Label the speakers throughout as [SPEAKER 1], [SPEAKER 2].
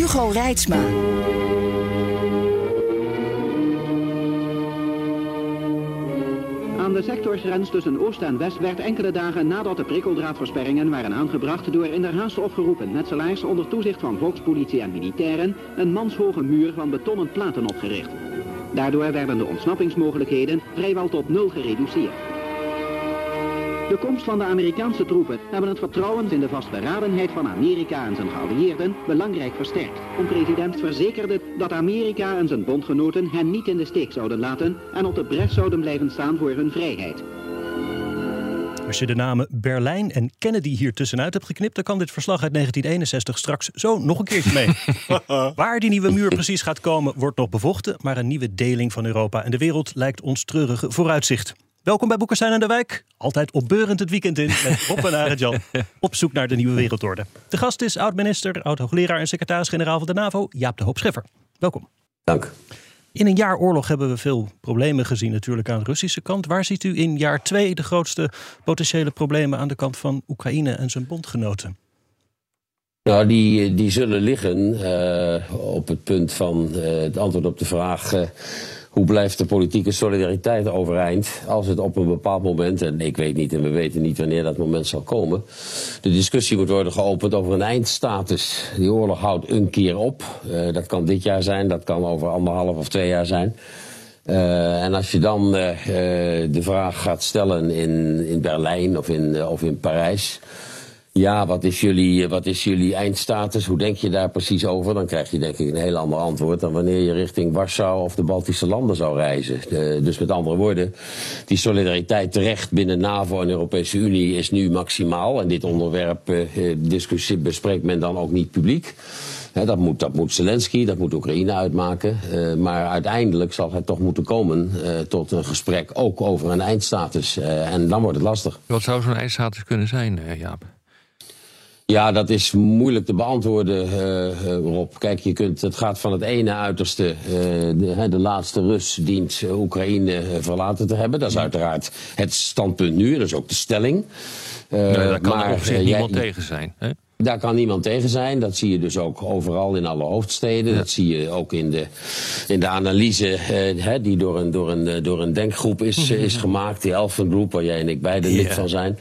[SPEAKER 1] Hugo Reitsma.
[SPEAKER 2] Aan de sectorgrens tussen Oost en West werd enkele dagen nadat de prikkeldraadversperringen waren aangebracht door in der haast opgeroepen metselaars onder toezicht van volkspolitie en militairen een manshoge muur van betonnen platen opgericht. Daardoor werden de ontsnappingsmogelijkheden vrijwel tot nul gereduceerd. De komst van de Amerikaanse troepen hebben het vertrouwen in de vastberadenheid van Amerika en zijn geallieerden belangrijk versterkt. Een president verzekerde dat Amerika en zijn bondgenoten hen niet in de steek zouden laten en op de bres zouden blijven staan voor hun vrijheid.
[SPEAKER 3] Als je de namen Berlijn en Kennedy hier tussenuit hebt geknipt, dan kan dit verslag uit 1961 straks zo nog een keertje mee. Waar die nieuwe muur precies gaat komen, wordt nog bevochten, maar een nieuwe deling van Europa en de wereld lijkt ons treurige vooruitzicht. Welkom bij Boekenstein en de Wijk. Altijd opbeurend het weekend in met Rob en Arend-Jan. Op zoek naar de nieuwe wereldorde. De gast is oud-minister, oud-hoogleraar en secretaris-generaal van de NAVO, Jaap de Hoop Scheffer. Welkom.
[SPEAKER 4] Dank.
[SPEAKER 3] In een jaar oorlog hebben we veel problemen gezien natuurlijk aan de Russische kant. Waar ziet u in jaar twee de grootste potentiële problemen aan de kant van Oekraïne en zijn bondgenoten?
[SPEAKER 4] Nou, die, die zullen liggen uh, op het punt van uh, het antwoord op de vraag... Uh, hoe blijft de politieke solidariteit overeind als het op een bepaald moment, en ik weet niet en we weten niet wanneer dat moment zal komen, de discussie moet worden geopend over een eindstatus. Die oorlog houdt een keer op. Uh, dat kan dit jaar zijn, dat kan over anderhalf of twee jaar zijn. Uh, en als je dan uh, de vraag gaat stellen in, in Berlijn of in, of in Parijs. Ja, wat is, jullie, wat is jullie eindstatus? Hoe denk je daar precies over? Dan krijg je denk ik een heel ander antwoord dan wanneer je richting Warschau of de Baltische landen zou reizen. Uh, dus met andere woorden, die solidariteit terecht binnen NAVO en Europese Unie is nu maximaal. En dit onderwerp, uh, discussie bespreekt men dan ook niet publiek. Dat, moet, dat moet Zelensky, dat moet Oekraïne uitmaken. Uh, maar uiteindelijk zal het toch moeten komen tot een gesprek ook over een eindstatus. En dan wordt het lastig.
[SPEAKER 5] Wat zou zo'n eindstatus kunnen zijn, Jaap?
[SPEAKER 4] Ja, dat is moeilijk te beantwoorden, uh, Rob. Kijk, je kunt, het gaat van het ene uiterste. Uh, de, de, laatste Rus dient Oekraïne verlaten te hebben. Dat is uiteraard het standpunt nu. Dat is ook de stelling.
[SPEAKER 5] Nee, daar kan maar, er niemand jij, tegen zijn. Hè?
[SPEAKER 4] Daar kan niemand tegen zijn. Dat zie je dus ook overal in alle hoofdsteden. Ja. Dat zie je ook in de, in de analyse uh, die door een, door, een, door een denkgroep is, is gemaakt. Die Elfengroep, waar jij en ik beide lid van zijn.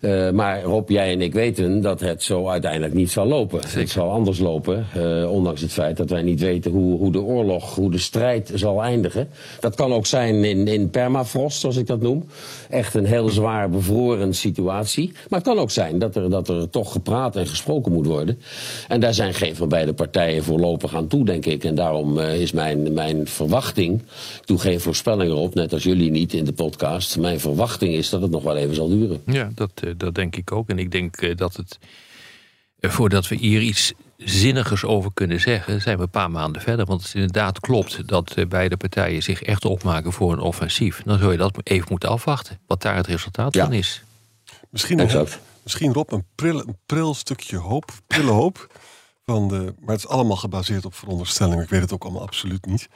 [SPEAKER 4] Uh, maar Rob, jij en ik weten dat het zo uiteindelijk niet zal lopen. Zeker. Het zal anders lopen, uh, ondanks het feit dat wij niet weten hoe, hoe de oorlog, hoe de strijd zal eindigen. Dat kan ook zijn in, in permafrost, zoals ik dat noem. Echt een heel zwaar bevroren situatie. Maar het kan ook zijn dat er, dat er toch gepraat en gesproken moet worden. En daar zijn geen van beide partijen voorlopig aan toe, denk ik. En daarom uh, is mijn, mijn verwachting, ik doe geen voorspellingen op, net als jullie niet in de podcast. Mijn verwachting is dat het nog wel even zal duren.
[SPEAKER 5] Ja, dat dat denk ik ook. En ik denk dat het, voordat we hier iets zinnigers over kunnen zeggen, zijn we een paar maanden verder. Want het inderdaad klopt dat beide partijen zich echt opmaken voor een offensief. Dan zul je dat even moeten afwachten, wat daar het resultaat ja. van is.
[SPEAKER 6] Misschien, een, misschien Rob, een pril, een pril stukje hoop, prille hoop. Van de, maar het is allemaal gebaseerd op veronderstellingen. Ik weet het ook allemaal absoluut niet.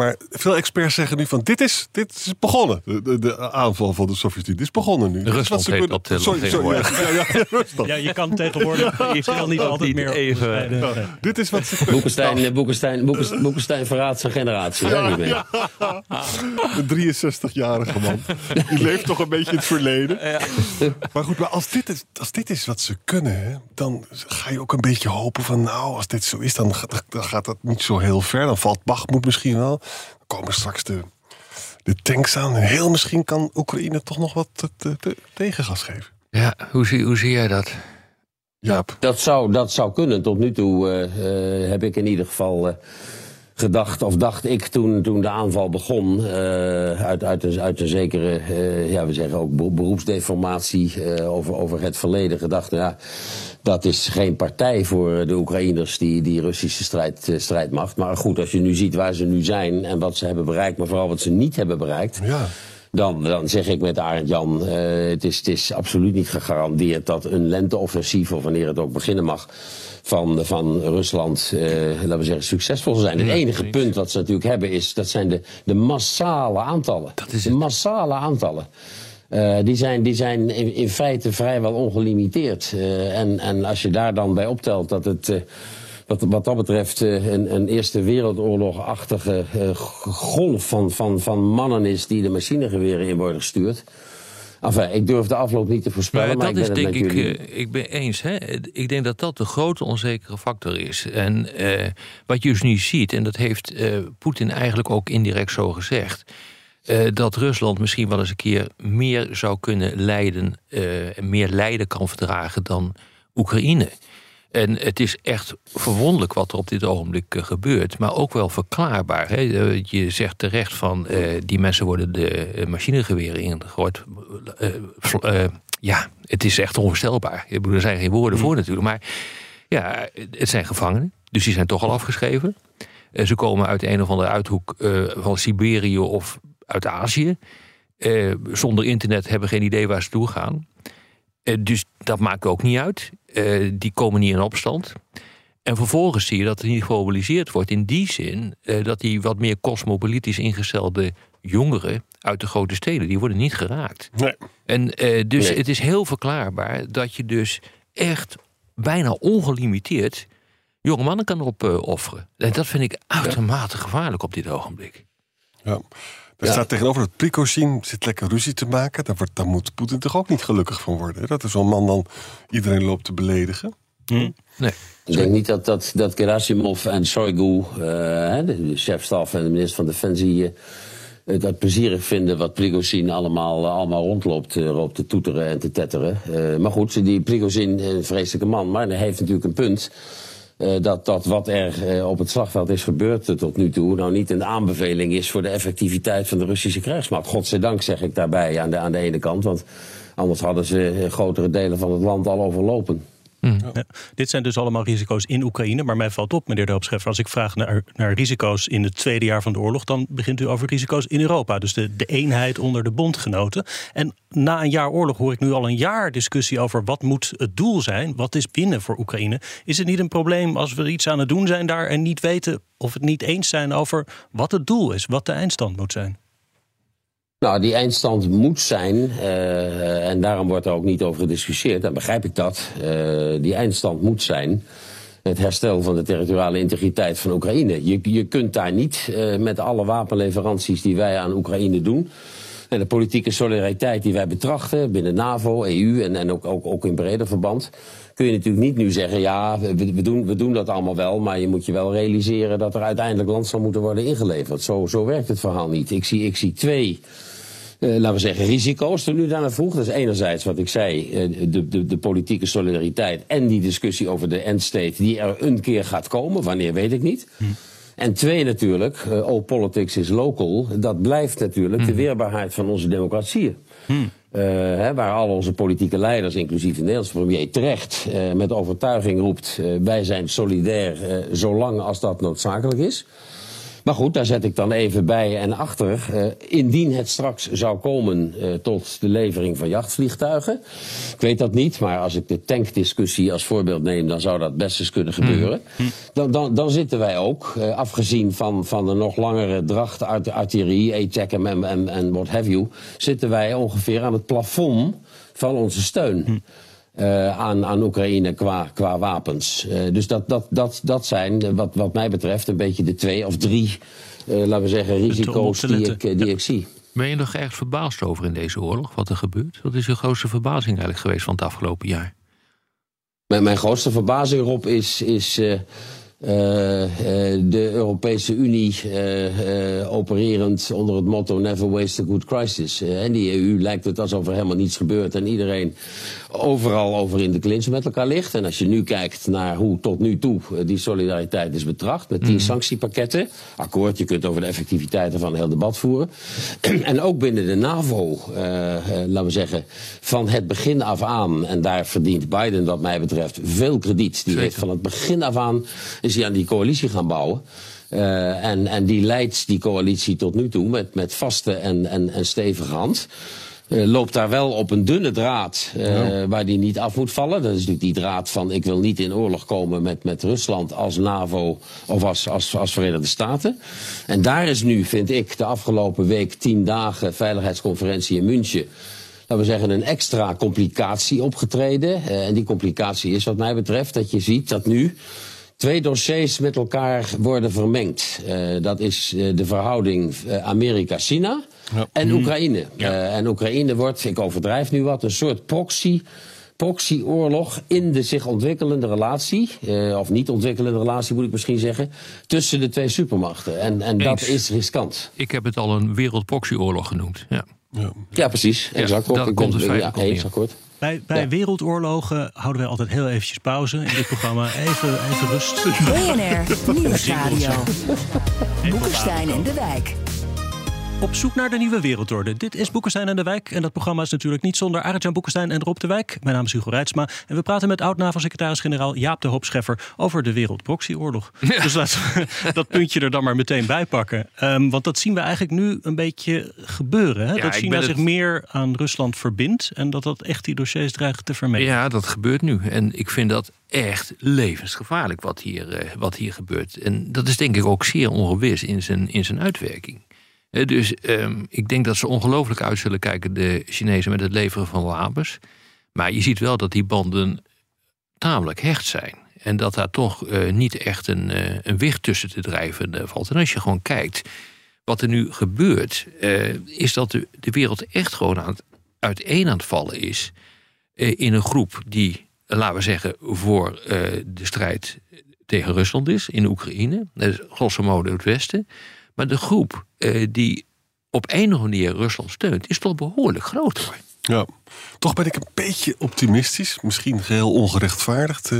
[SPEAKER 6] Maar veel experts zeggen nu van dit is, dit is begonnen. De, de, de aanval van de Sovjet-Unie is begonnen nu.
[SPEAKER 5] Rusland heeft dat sorry, sorry,
[SPEAKER 3] ja, ja, ja, Rusland. ja, je kan tegenwoordig je wil niet altijd meer
[SPEAKER 5] even.
[SPEAKER 6] Ja, dit is wat ze
[SPEAKER 4] Boekenstein, Boekenstein, Boekenstein, Boekenstein verraadt zijn generatie. Ja, niet meer.
[SPEAKER 6] Een 63-jarige man. Die leeft toch een beetje in het verleden. Maar goed, maar als dit is, als dit is wat ze kunnen, hè, dan ga je ook een beetje hopen van nou, als dit zo is, dan, dan gaat dat niet zo heel ver. Dan valt Bachmoed misschien wel. Komen straks de, de tanks aan. En heel misschien kan Oekraïne toch nog wat te, te, te, tegengas geven.
[SPEAKER 5] Ja, hoe zie, hoe zie jij dat?
[SPEAKER 4] Ja, dat zou, dat zou kunnen. Tot nu toe uh, uh, heb ik in ieder geval uh, gedacht, of dacht ik toen, toen de aanval begon, uh, uit, uit, een, uit een zekere, uh, ja, we zeggen ook beroepsdeformatie uh, over, over het verleden, gedacht, nou ja, dat is geen partij voor de Oekraïners, die, die Russische strijd, strijdmacht. Maar goed, als je nu ziet waar ze nu zijn en wat ze hebben bereikt, maar vooral wat ze niet hebben bereikt.
[SPEAKER 6] Ja.
[SPEAKER 4] Dan, dan zeg ik met Arend Jan, het, is, het is absoluut niet gegarandeerd dat een lenteoffensief, of wanneer het ook beginnen mag, van, van Rusland, uh, laten we zeggen, succesvol zijn. Het enige punt wat ze natuurlijk hebben is, dat zijn de, de massale aantallen.
[SPEAKER 5] Dat is
[SPEAKER 4] de massale aantallen. Uh, die zijn, die zijn in, in, feite vrijwel ongelimiteerd. En, en als je daar dan bij optelt dat het... Wat, wat, dat betreft een, een Eerste Wereldoorlog-achtige golf van, van, van mannen is die de machinegeweren in worden gestuurd. Enfin, ik durf de afloop niet te voorspellen. Maar,
[SPEAKER 5] dat
[SPEAKER 4] maar
[SPEAKER 5] is denk ik, uh, ik ben eens. Hè? Ik denk dat dat de grote onzekere factor is. En uh, wat je dus nu ziet, en dat heeft uh, Poetin eigenlijk ook indirect zo gezegd. dat Rusland misschien wel eens een keer meer zou kunnen leiden, meer lijden kan verdragen dan Oekraïne. En het is echt verwonderlijk wat er op dit ogenblik gebeurt, maar ook wel verklaarbaar. Hè? Je zegt terecht van die mensen worden de machinegeweren ingegooid. Uh, ja, het is echt onvoorstelbaar. Er zijn geen woorden voor natuurlijk, maar ja, het zijn gevangenen, dus die zijn toch al afgeschreven. ze komen uit een of andere uithoek van Siberië of uit Azië. zonder internet hebben geen idee waar ze toe gaan. Dus dat maakt ook niet uit. Uh, die komen niet in opstand. En vervolgens zie je dat het niet gemobiliseerd wordt. In die zin uh, dat die wat meer cosmopolitisch ingestelde jongeren uit de grote steden, die worden niet geraakt.
[SPEAKER 6] Nee.
[SPEAKER 5] En dus nee. het is heel verklaarbaar dat je dus echt bijna ongelimiteerd jonge mannen kan opofferen. en dat vind ik uitermate gevaarlijk op dit ogenblik.
[SPEAKER 6] Ja. Er ja. staat tegenover dat Prigozhin zit lekker ruzie te maken. Daar, wordt, daar moet Poetin toch ook niet gelukkig van worden. Hè? Dat is zo'n man dan iedereen loopt te beledigen.
[SPEAKER 5] Hm. Nee.
[SPEAKER 4] Ik denk niet dat, dat, dat Gerasimov en Shoigu, uh, de chefstaf en de minister van Defensie, uh, dat plezierig vinden wat Prigozhin allemaal, uh, allemaal rondloopt uh, te toeteren en te tetteren. maar goed, die Prigozhin, een vreselijke man, maar hij heeft natuurlijk een punt. Uh, dat, dat wat er uh, op het slagveld is gebeurd uh, tot nu toe... nou niet een aanbeveling is voor de effectiviteit van de Russische krijgsmacht. Godzijdank zeg ik daarbij aan de, aan de ene kant. Want anders hadden ze grotere delen van het land al overlopen.
[SPEAKER 3] Mm. Ja. Dit zijn dus allemaal risico's in Oekraïne. Maar mij valt op, meneer de Hoopscheffer, als ik vraag naar, naar risico's in het tweede jaar van de oorlog, dan begint u over risico's in Europa. Dus de, de eenheid onder de bondgenoten. En na een jaar oorlog hoor ik nu al een jaar discussie over wat moet het doel zijn. Wat is binnen voor Oekraïne? Is het niet een probleem als we iets aan het doen zijn daar en niet weten of het niet eens zijn over wat het doel is, wat de eindstand moet zijn?
[SPEAKER 4] Nou, die eindstand moet zijn, uh, en daarom wordt er ook niet over gediscussieerd, dan begrijp ik dat. Uh, die eindstand moet zijn het herstel van de territoriale integriteit van Oekraïne. Je, je kunt daar niet uh, met alle wapenleveranties die wij aan Oekraïne doen. En de politieke solidariteit die wij betrachten binnen NAVO, EU en, en ook, ook, ook in breder verband. Kun je natuurlijk niet nu zeggen, ja, we, we, doen, we doen dat allemaal wel. Maar je moet je wel realiseren dat er uiteindelijk land zal moeten worden ingeleverd. Zo, zo werkt het verhaal niet. Ik zie, ik zie twee uh, laten we zeggen, risico's er nu daarna vroeg. Dat is enerzijds wat ik zei, uh, de, de, de, politieke solidariteit en die discussie over de endstate die er een keer gaat komen. Wanneer weet ik niet. Hm. En twee natuurlijk, uh, all politics is local. Dat blijft natuurlijk hm. de weerbaarheid van onze democratieën. Hm. Hè, waar al onze politieke leiders, inclusief de Nederlandse premier, terecht met overtuiging roept: wij zijn solidair zolang als dat noodzakelijk is. Maar goed, daar zet ik dan even bij en achter. Uh, indien het straks zou komen uh, tot de levering van jachtvliegtuigen. Ik weet dat niet, maar als ik de tankdiscussie als voorbeeld neem, dan zou dat best eens kunnen gebeuren. Mm. Dan, dan, dan, zitten wij ook, uh, afgezien van, van de nog langere dracht uit de artillerie, en, en, en what have you, zitten wij ongeveer aan het plafond van onze steun. Uh, aan, aan Oekraïne qua, qua wapens. Uh, dus dat, dat, dat, dat zijn, wat, wat mij betreft, een beetje de twee of drie, uh, laten we zeggen, risico's die ik, die ja. ik zie.
[SPEAKER 5] Ben je nog erg verbaasd over in deze oorlog, wat er gebeurt? Wat is je grootste verbazing eigenlijk geweest van het afgelopen jaar?
[SPEAKER 4] Mijn, mijn grootste verbazing, Rob, is, is eh, eh, de Europese Unie eh, opererend onder het motto Never waste a good crisis. En die EU lijkt het alsof er helemaal niets gebeurt en iedereen overal over in de clinch met elkaar ligt. En als je nu kijkt naar hoe tot nu toe die solidariteit is betracht met tien sanctiepakketten. Akkoord, je kunt over de effectiviteit ervan een heel debat voeren. en ook binnen de NAVO, laten we zeggen, van het begin af aan. En daar verdient Biden wat mij betreft veel krediet. Die heeft van het begin af aan is hij aan die coalitie gaan bouwen. Eh, en, en die leidt die coalitie tot nu toe met, met vaste en, en, en stevige hand. Eh, loopt daar wel op een dunne draad eh, waar die niet af moet vallen. Dat is natuurlijk die draad van ik wil niet in oorlog komen met, met Rusland als NAVO of als, als, als Verenigde Staten. En daar is nu, vind ik, de afgelopen week tien dagen veiligheidsconferentie in München laten we zeggen, een extra complicatie opgetreden. En die complicatie is wat mij betreft dat je ziet dat nu twee dossiers met elkaar worden vermengd. Eh, dat is eh, de verhouding eh, Amerika-China en Oekraïne. Eh, en Oekraïne wordt, ik overdrijf nu wat, een soort proxy proxyoorlog in de zich ontwikkelende relatie, eh, of niet ontwikkelende relatie moet ik misschien zeggen, tussen de twee supermachten. En, en dat is riskant.
[SPEAKER 5] Ik heb het al een wereldproxyoorlog genoemd. Ja.
[SPEAKER 4] Ja, precies. Exact.
[SPEAKER 5] daar
[SPEAKER 4] Ik
[SPEAKER 5] komt het
[SPEAKER 4] ja, eens, akkoord.
[SPEAKER 3] Bij, bij
[SPEAKER 4] Ja.
[SPEAKER 3] wereldoorlogen houden wij altijd heel eventjes pauze in dit programma. Even, even rust.
[SPEAKER 1] BNR Nieuwsradio. Boekenstein en de Wijk.
[SPEAKER 3] Op zoek naar de nieuwe wereldorde. Dit is Boekenstein en de Wijk. En dat programma is natuurlijk niet zonder Arjan Boekenstein en Rob de Wijk. Mijn naam is Hugo Reitsma. En we praten met oud-NAVO-secretaris-generaal Jaap de Hoop Scheffer over de wereldproxyoorlog. Dus laten we dat puntje er dan maar meteen bij pakken. Ehm, want dat zien we eigenlijk nu een beetje gebeuren. Hè?
[SPEAKER 5] Ja,
[SPEAKER 3] dat China zich
[SPEAKER 5] het-
[SPEAKER 3] meer aan Rusland verbindt. En dat dat echt die dossiers dreigt te vermengen.
[SPEAKER 5] Ja, dat gebeurt nu. En ik vind dat echt levensgevaarlijk wat hier, eh, wat hier gebeurt. En dat is denk ik ook zeer ongewis in zijn, in zijn uitwerking. Dus ehm, ik denk dat ze ongelooflijk uit zullen kijken, de Chinezen, met het leveren van wapens. Maar je ziet wel dat die banden tamelijk hecht zijn. En dat daar toch eh, niet echt een, eh, een wicht tussen te drijven eh, valt. En als je gewoon kijkt wat er nu gebeurt, is dat de, de wereld echt gewoon aan het uiteen aan het vallen is. in een groep die, laten we zeggen, voor de strijd tegen Rusland is, in Oekraïne. Dat is grosso modo het Westen. Maar de groep eh, die op een of andere manier Rusland steunt, is toch behoorlijk groot.
[SPEAKER 6] Ja. Toch ben ik een beetje optimistisch. Misschien geheel ongerechtvaardigd.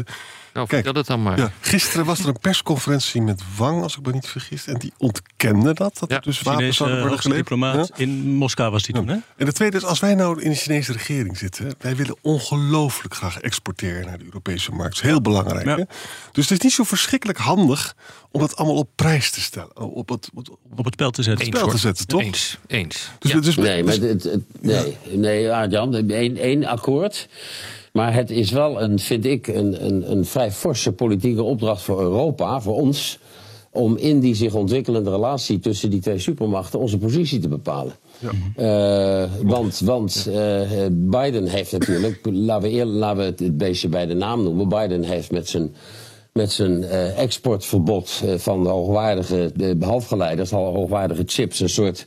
[SPEAKER 5] Nou,
[SPEAKER 6] Kijk,
[SPEAKER 5] vertel het dan maar.
[SPEAKER 6] Ja, gisteren was er een persconferentie met Wang, als ik me niet vergis. En die ontkende dat, dat
[SPEAKER 5] Ja,
[SPEAKER 6] er dus wapens
[SPEAKER 3] Chinese
[SPEAKER 6] zouden worden geleverd.
[SPEAKER 3] diplomaat
[SPEAKER 6] Ja.
[SPEAKER 3] in Moskou was die toen, hè?
[SPEAKER 6] En de tweede is, als wij nou in de Chinese regering zitten... wij willen ongelooflijk graag exporteren naar de Europese markt. Dat is heel belangrijk.
[SPEAKER 3] Ja.
[SPEAKER 6] Hè? Dus het is niet zo verschrikkelijk handig om dat allemaal op prijs te stellen. Op het, op het-
[SPEAKER 3] Op het spel te zetten.
[SPEAKER 5] Eens,
[SPEAKER 6] spel te zetten, toch?
[SPEAKER 5] Eens, eens.
[SPEAKER 6] dus,
[SPEAKER 5] Ja.
[SPEAKER 6] dus,
[SPEAKER 4] Nee, maar
[SPEAKER 6] dus-
[SPEAKER 4] het, het- nee, nee één akkoord. Maar het is wel, een, vind ik, een, een, een vrij forse politieke opdracht voor Europa, voor ons... om in die zich ontwikkelende relatie tussen die twee supermachten onze positie te bepalen. Eh, want want eh, Biden heeft natuurlijk, laten we, eerlijk, laten we het, beestje bij de naam noemen... Biden heeft met zijn met zijn eh, exportverbod eh, van de hoogwaardige de halfgeleiders, al hoogwaardige chips, een soort,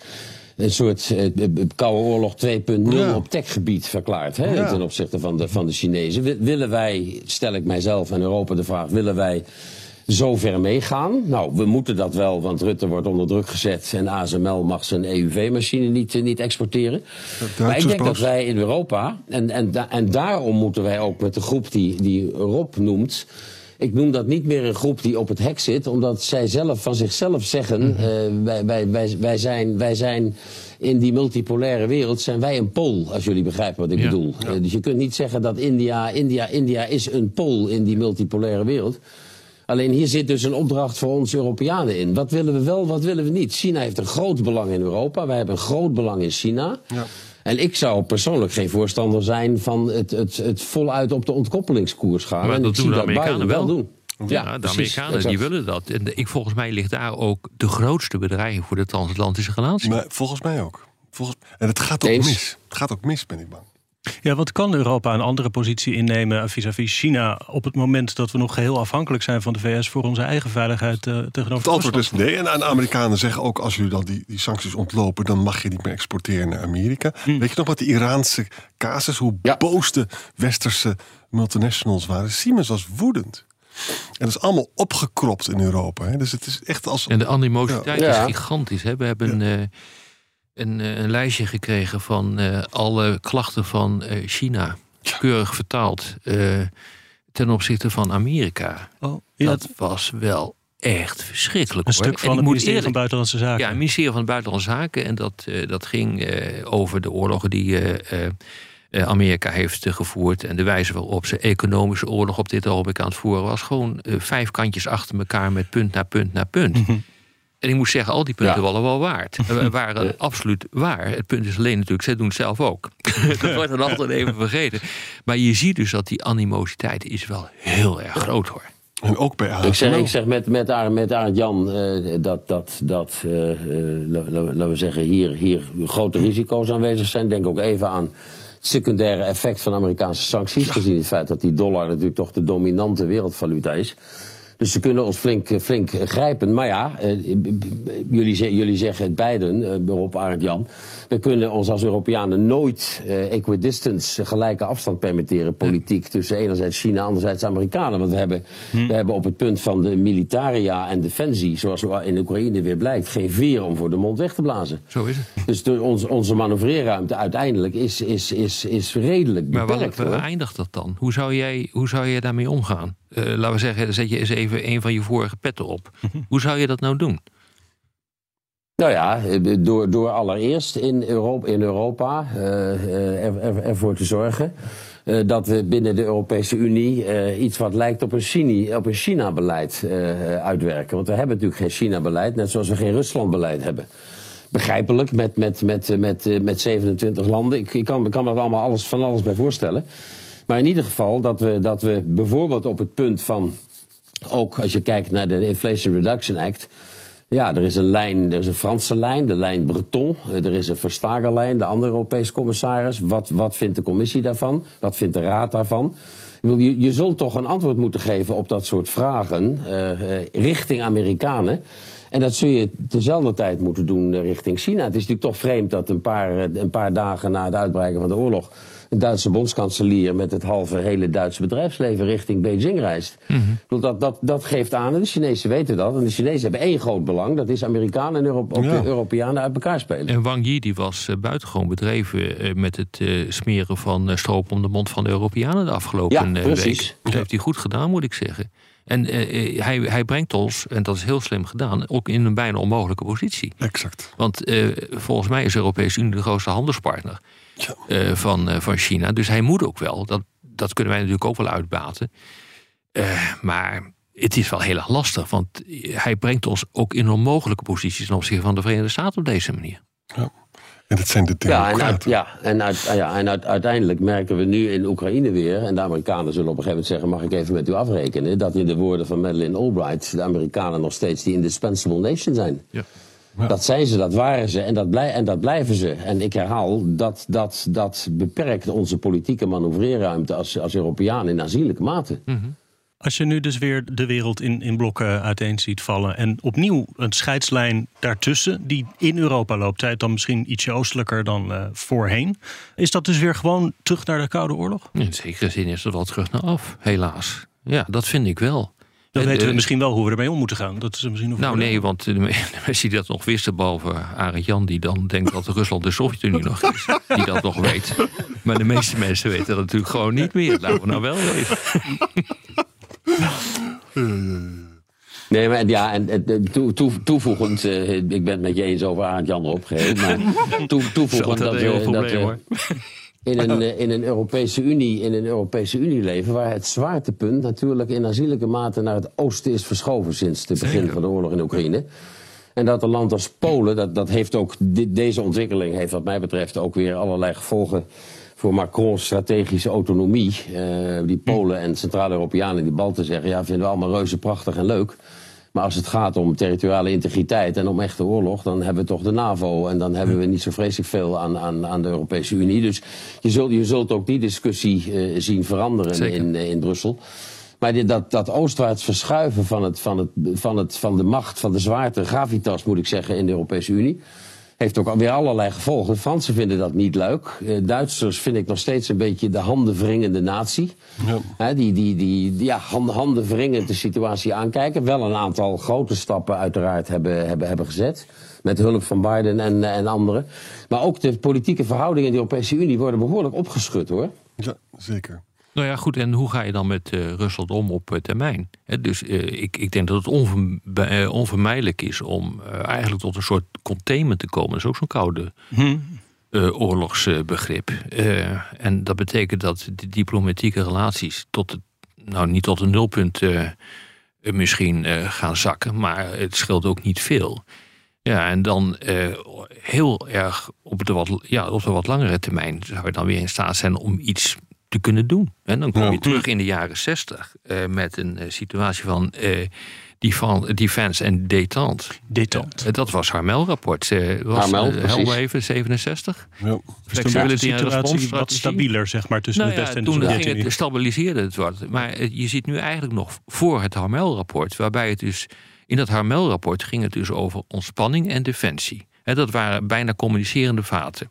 [SPEAKER 4] een soort eh, Koude Oorlog 2.0
[SPEAKER 6] Ja.
[SPEAKER 4] op techgebied verklaard hè,
[SPEAKER 6] Ja.
[SPEAKER 4] ten opzichte van de, van de Chinezen. Wi- Willen wij, stel ik mijzelf en Europa de vraag, willen wij zo ver meegaan? Nou, we moeten dat wel, want Rutte wordt onder druk gezet en ASML mag zijn EUV-machine niet, eh, niet exporteren. Maar ik denk dat wij in Europa, en, en, en daarom moeten wij ook met de groep die, die Rob noemt. Ik noem dat niet meer een groep die op het hek zit, omdat zij zelf van zichzelf zeggen: eh, wij, wij, wij, wij, zijn, wij zijn in die multipolaire wereld zijn wij een pool, als jullie begrijpen wat ik
[SPEAKER 5] Ja.
[SPEAKER 4] bedoel. Eh, dus je kunt niet zeggen dat India, India, India is een pool in die multipolaire wereld. Alleen hier zit dus een opdracht voor ons Europeanen in. Wat willen we wel, wat willen we niet? China heeft een groot belang in Europa. Wij hebben een groot belang in China.
[SPEAKER 6] Ja.
[SPEAKER 4] En ik zou persoonlijk geen voorstander zijn van het, het, het voluit op de ontkoppelingskoers gaan.
[SPEAKER 5] Maar
[SPEAKER 4] en
[SPEAKER 5] dat
[SPEAKER 4] ik
[SPEAKER 5] doen
[SPEAKER 4] zie
[SPEAKER 5] de Amerikanen wel.
[SPEAKER 4] doen.
[SPEAKER 5] Ja, de
[SPEAKER 4] precies,
[SPEAKER 5] Amerikanen
[SPEAKER 4] exact.
[SPEAKER 5] die willen dat. En de- ik, volgens mij ligt daar ook de grootste bedreiging voor de transatlantische relatie.
[SPEAKER 6] maar volgens mij ook. Volgens, en het gaat ook
[SPEAKER 4] Eens.
[SPEAKER 6] mis. Het gaat ook mis, ben ik bang.
[SPEAKER 3] Ja, wat kan Europa een andere positie innemen vis-à-vis China op het moment dat we nog geheel afhankelijk zijn van de VS voor onze eigen veiligheid eh, tegenover
[SPEAKER 6] Het antwoord is nee. En de Amerikanen zeggen ook, als jullie dan die, die sancties ontlopen... dan mag je niet meer exporteren naar Amerika. Weet je nog wat die Iraanse casus, hoe
[SPEAKER 4] Ja.
[SPEAKER 6] boos de westerse multinationals waren? Siemens was woedend. En dat is allemaal opgekropt in Europa. Hè? Dus het is echt als...
[SPEAKER 5] En de animositeit
[SPEAKER 4] Ja.
[SPEAKER 5] is gigantisch. Hè? We hebben eh, een, eh, een lijstje gekregen van eh, alle klachten van eh, China. Keurig vertaald. ten opzichte van Amerika.
[SPEAKER 3] Oh, ja,
[SPEAKER 5] Dat was wel echt verschrikkelijk.
[SPEAKER 3] een
[SPEAKER 5] hoor.
[SPEAKER 3] stuk van het ministerie van Buitenlandse Zaken.
[SPEAKER 5] Ja, het ministerie van Buitenlandse Zaken. En dat, dat ging over de oorlogen die Amerika heeft gevoerd. En de wijze waarop ze economische oorlog op dit ogenblik aan het voeren was. Gewoon vijf kantjes achter elkaar met punt na punt na punt. En ik moet zeggen, al die punten
[SPEAKER 4] Ja.
[SPEAKER 5] waren wel waard. Waren absoluut waar. Het punt is alleen natuurlijk, zij doen het zelf ook. dat wordt dan altijd even vergeten. Maar je ziet dus dat die animositeit is wel heel erg groot hoor.
[SPEAKER 6] En ook bij ASML.
[SPEAKER 4] Ik zeg, ik zeg met, met, Arend, met Arend Jan eh, dat, dat, dat eh, eh, la- la- laten we zeggen, hier, hier grote risico's aanwezig zijn. Denk ook even aan het secundaire effect van Amerikaanse sancties. Gezien het feit dat die dollar natuurlijk toch de dominante wereldvaluta is. Dus ze kunnen ons flink, eh, flink grijpen. Maar ja, eh, jullie, jullie zeggen het beiden, eh, Rob, Arend, Jan. We kunnen ons als Europeanen nooit eh, equidistance, gelijke afstand permitteren. Politiek tussen enerzijds China, anderzijds Amerikanen. Want we hebben, we hebben op het punt van de militaria en defensie, zoals in Oekraïne weer blijkt, geen veer om voor de mond weg te blazen.
[SPEAKER 5] Zo is het.
[SPEAKER 4] Dus de, onze, onze manoeuvreerruimte uiteindelijk is, is, is, is redelijk
[SPEAKER 5] Maar waar,
[SPEAKER 4] beperkt.
[SPEAKER 5] waar
[SPEAKER 4] hoor.
[SPEAKER 5] eindigt dat dan? Hoe zou jij, hoe zou jij daarmee omgaan? Eh, laten we zeggen, zet je eens even een van je vorige petten op. Hoe zou je dat nou doen?
[SPEAKER 4] Nou ja, eh, door, door allereerst in Europa, in Europa eh, eh, er, er- ervoor te zorgen eh, dat we binnen de Europese Unie eh, iets wat lijkt op een, Chini- op een China-beleid eh, uitwerken. Want we hebben natuurlijk geen China-beleid, net zoals we geen Rusland-beleid hebben. Begrijpelijk, met, met, met, met, met 27 landen. Ik, ik kan, ik kan me er allemaal alles, van alles bij voorstellen. Maar in ieder geval dat we, dat we bijvoorbeeld op het punt van ook als je kijkt naar de Inflation Reduction Act. Ja, er is een lijn, er is een Franse lijn, de lijn Breton. Er is een Verstagerlijn, de andere Europese commissaris. Wat, wat vindt de commissie daarvan? Wat vindt de raad daarvan? Je, je zult toch een antwoord moeten geven op dat soort vragen eh, eh, richting Amerikanen. En dat zul je tezelfde tijd moeten doen eh, richting China. Het is natuurlijk toch vreemd dat een paar, een paar dagen na het uitbreken van de oorlog... Duitse bondskanselier met het halve hele Duitse bedrijfsleven richting Beijing reist. Bedoel, dat, dat, dat geeft aan, en de Chinezen weten dat... en de Chinezen hebben één groot belang, dat is Amerikanen en Euro-
[SPEAKER 6] Ja.
[SPEAKER 4] de Europeanen uit elkaar spelen.
[SPEAKER 5] En Wang Yi die was eh, buitengewoon bedreven eh, met het eh, smeren van stroop om de mond van de Europeanen de afgelopen
[SPEAKER 4] Ja, precies.
[SPEAKER 5] week. Dat heeft hij goed gedaan, moet ik zeggen. En eh, eh, hij, hij brengt ons, en dat is heel slim gedaan, ook in een bijna onmogelijke positie.
[SPEAKER 6] Exact.
[SPEAKER 5] Want eh, volgens mij is de Europese Unie de grootste handelspartner
[SPEAKER 6] Ja.
[SPEAKER 5] van, van China. Dus hij moet ook wel. Dat, dat kunnen wij natuurlijk ook wel uitbaten. Maar het is wel heel erg lastig. Want hij brengt ons ook in onmogelijke posities ten opzichte van de Verenigde Staten op deze manier.
[SPEAKER 6] En dat zijn de
[SPEAKER 4] Ja, en, uit,
[SPEAKER 6] democraten.
[SPEAKER 4] ja, en, uit, ah ja, en uit- uiteindelijk merken we nu in Oekraïne weer... en de Amerikanen zullen op een gegeven moment zeggen... mag ik even met u afrekenen... dat in de woorden van Madeleine Albright... de Amerikanen nog steeds die indispensable nation zijn.
[SPEAKER 5] Ja.
[SPEAKER 4] Dat zijn ze, dat waren ze en dat, blij, en dat blijven ze. En ik herhaal, dat, dat, dat beperkt onze politieke manoeuvreerruimte... als, als Europeaan in aanzienlijke mate.
[SPEAKER 3] Als je nu dus weer de wereld in, in blokken uiteen ziet vallen... en opnieuw een scheidslijn daartussen die in Europa loopt... zij het dan misschien ietsje oostelijker dan eh, voorheen... is dat dus weer gewoon terug naar de Koude Oorlog?
[SPEAKER 5] In zekere zin is dat wel terug naar af, helaas. Ja, dat vind ik wel.
[SPEAKER 3] Dan
[SPEAKER 5] En,
[SPEAKER 3] weten we
[SPEAKER 5] eh,
[SPEAKER 3] misschien wel hoe we ermee om moeten gaan. Dat is misschien nog
[SPEAKER 5] Nou nee, want de mensen die dat nog wisten, behalve Arend Jan... die dan denkt dat Rusland de Sovjet-Unie nog is, die dat nog weet. Maar de meeste mensen weten dat natuurlijk gewoon niet meer. Laten we nou wel weten.
[SPEAKER 4] Nee, maar ja, en toe, toe- toevoegend, eh, ik ben het met je eens over Arend Jan opgeheven, maar toe, toevoegend dat
[SPEAKER 5] hoor.
[SPEAKER 4] in een, eh, in, een Europese Unie, in een Europese Unie leven, waar het zwaartepunt natuurlijk in aanzienlijke mate naar het oosten is verschoven sinds het begin
[SPEAKER 5] Zeker.
[SPEAKER 4] van de oorlog in Oekraïne. En dat een land als Polen, dat, dat heeft ook, di- deze ontwikkeling heeft wat mij betreft ook weer allerlei gevolgen voor Macron's strategische autonomie. Eh, die Polen en Centraal-Europeanen, die Balten zeggen, ja, vinden we allemaal reuze prachtig en leuk. Maar als het gaat om territoriale integriteit en om echte oorlog, dan hebben we toch de NAVO. En dan hebben we niet zo vreselijk veel aan, aan, aan de Europese Unie. Dus je zult, je zult ook die discussie eh, zien veranderen
[SPEAKER 5] Zeker.
[SPEAKER 4] in, eh, in Brussel. Maar dit, dat, dat oostwaarts verschuiven van, het, van, het, van, het, van de macht, van de zwaarte, gravitas moet ik zeggen, in de Europese Unie. Heeft ook alweer allerlei gevolgen. De Fransen vinden dat niet leuk. Eh, Duitsers vind ik nog steeds een beetje de handenwringende natie.
[SPEAKER 6] Ja.
[SPEAKER 4] Die die, die, die ja, handen, handenwringend de situatie aankijken. Wel een aantal grote stappen uiteraard hebben, hebben, hebben gezet. Met hulp van Biden en, en anderen. Maar ook de politieke verhoudingen in de Europese Unie worden behoorlijk opgeschud hoor.
[SPEAKER 6] Ja, zeker.
[SPEAKER 5] Nou ja, goed. En hoe ga je dan met eh, Rusland om op eh, termijn? Dus eh, ik, ik denk dat het onverm- onvermijdelijk is om eigenlijk tot een soort containment te komen. Dat is ook zo'n koude eh, oorlogsbegrip. En dat betekent dat de diplomatieke relaties tot het, nou niet tot een nulpunt misschien gaan zakken, maar het scheelt ook niet veel. Ja, en dan heel erg op de, wat, ja, op de wat langere termijn zou je dan weer in staat zijn om iets te kunnen doen. En dan kom je
[SPEAKER 6] Ja.
[SPEAKER 5] terug in de jaren zestig eh, met een eh, situatie van eh, defen- defense en détente.
[SPEAKER 3] Détente.
[SPEAKER 5] Eh, dat was Harmel-rapport. Was,
[SPEAKER 4] Harmel,
[SPEAKER 5] eh,
[SPEAKER 4] precies.
[SPEAKER 5] help me even, 67?
[SPEAKER 6] Ja.
[SPEAKER 3] Toen
[SPEAKER 5] Flexibility en
[SPEAKER 3] situatie wat stabieler, zeg maar, tussen
[SPEAKER 5] Nou
[SPEAKER 3] de
[SPEAKER 5] ja,
[SPEAKER 3] Westen en de
[SPEAKER 5] toen ging
[SPEAKER 3] Sovjet-Unie.
[SPEAKER 5] het, stabiliseerde het wat. Maar je zit nu eigenlijk nog voor het Harmel-rapport, waarbij het dus in dat Harmel-rapport ging het dus over ontspanning en defensie. Hè, dat waren bijna communicerende vaten.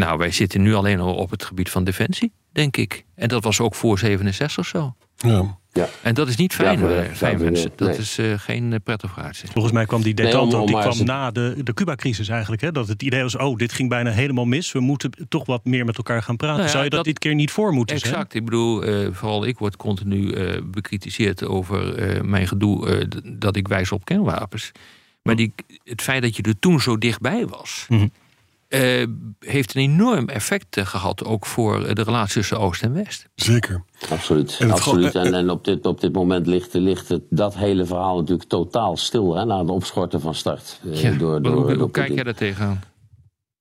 [SPEAKER 5] Nou, wij zitten nu alleen al op het gebied van defensie, denk ik. En dat was ook voor 67 zo.
[SPEAKER 6] Ja.
[SPEAKER 4] Ja.
[SPEAKER 5] En dat is niet fijn,
[SPEAKER 4] voor de-
[SPEAKER 5] eh, fijn
[SPEAKER 4] de-
[SPEAKER 5] mensen. Dat
[SPEAKER 4] nee.
[SPEAKER 5] is eh, geen eh, prettig vooruitzicht.
[SPEAKER 3] Volgens mij kwam die
[SPEAKER 4] Nee,
[SPEAKER 3] detente
[SPEAKER 4] om-
[SPEAKER 3] ook, die
[SPEAKER 4] maar
[SPEAKER 3] kwam na de, de Cuba-crisis eigenlijk. Hè? Dat het idee was, oh, dit ging bijna helemaal mis. We moeten toch wat meer met elkaar gaan praten.
[SPEAKER 5] Nou ja,
[SPEAKER 3] Zou je dat,
[SPEAKER 5] dat-
[SPEAKER 3] dit keer niet voor moeten zijn?
[SPEAKER 5] Exact. Ik bedoel, eh, vooral ik word continu eh, bekritiseerd over eh, mijn gedoe eh, dat ik wijs op kernwapens. Maar die, het feit dat je er toen zo dichtbij was,
[SPEAKER 3] Mhm.
[SPEAKER 5] Eh, heeft een enorm effect eh, gehad ook voor eh, de relatie tussen Oost en West.
[SPEAKER 6] Zeker.
[SPEAKER 4] Absoluut.
[SPEAKER 6] En
[SPEAKER 4] absoluut. En, en op, dit, op dit moment ligt, ligt het, dat hele verhaal natuurlijk totaal stil hè, na het opschorten van start. eh,
[SPEAKER 5] Ja,
[SPEAKER 4] door,
[SPEAKER 5] hoe,
[SPEAKER 4] door,
[SPEAKER 5] hoe
[SPEAKER 4] door
[SPEAKER 5] kijk jij daar tegenaan?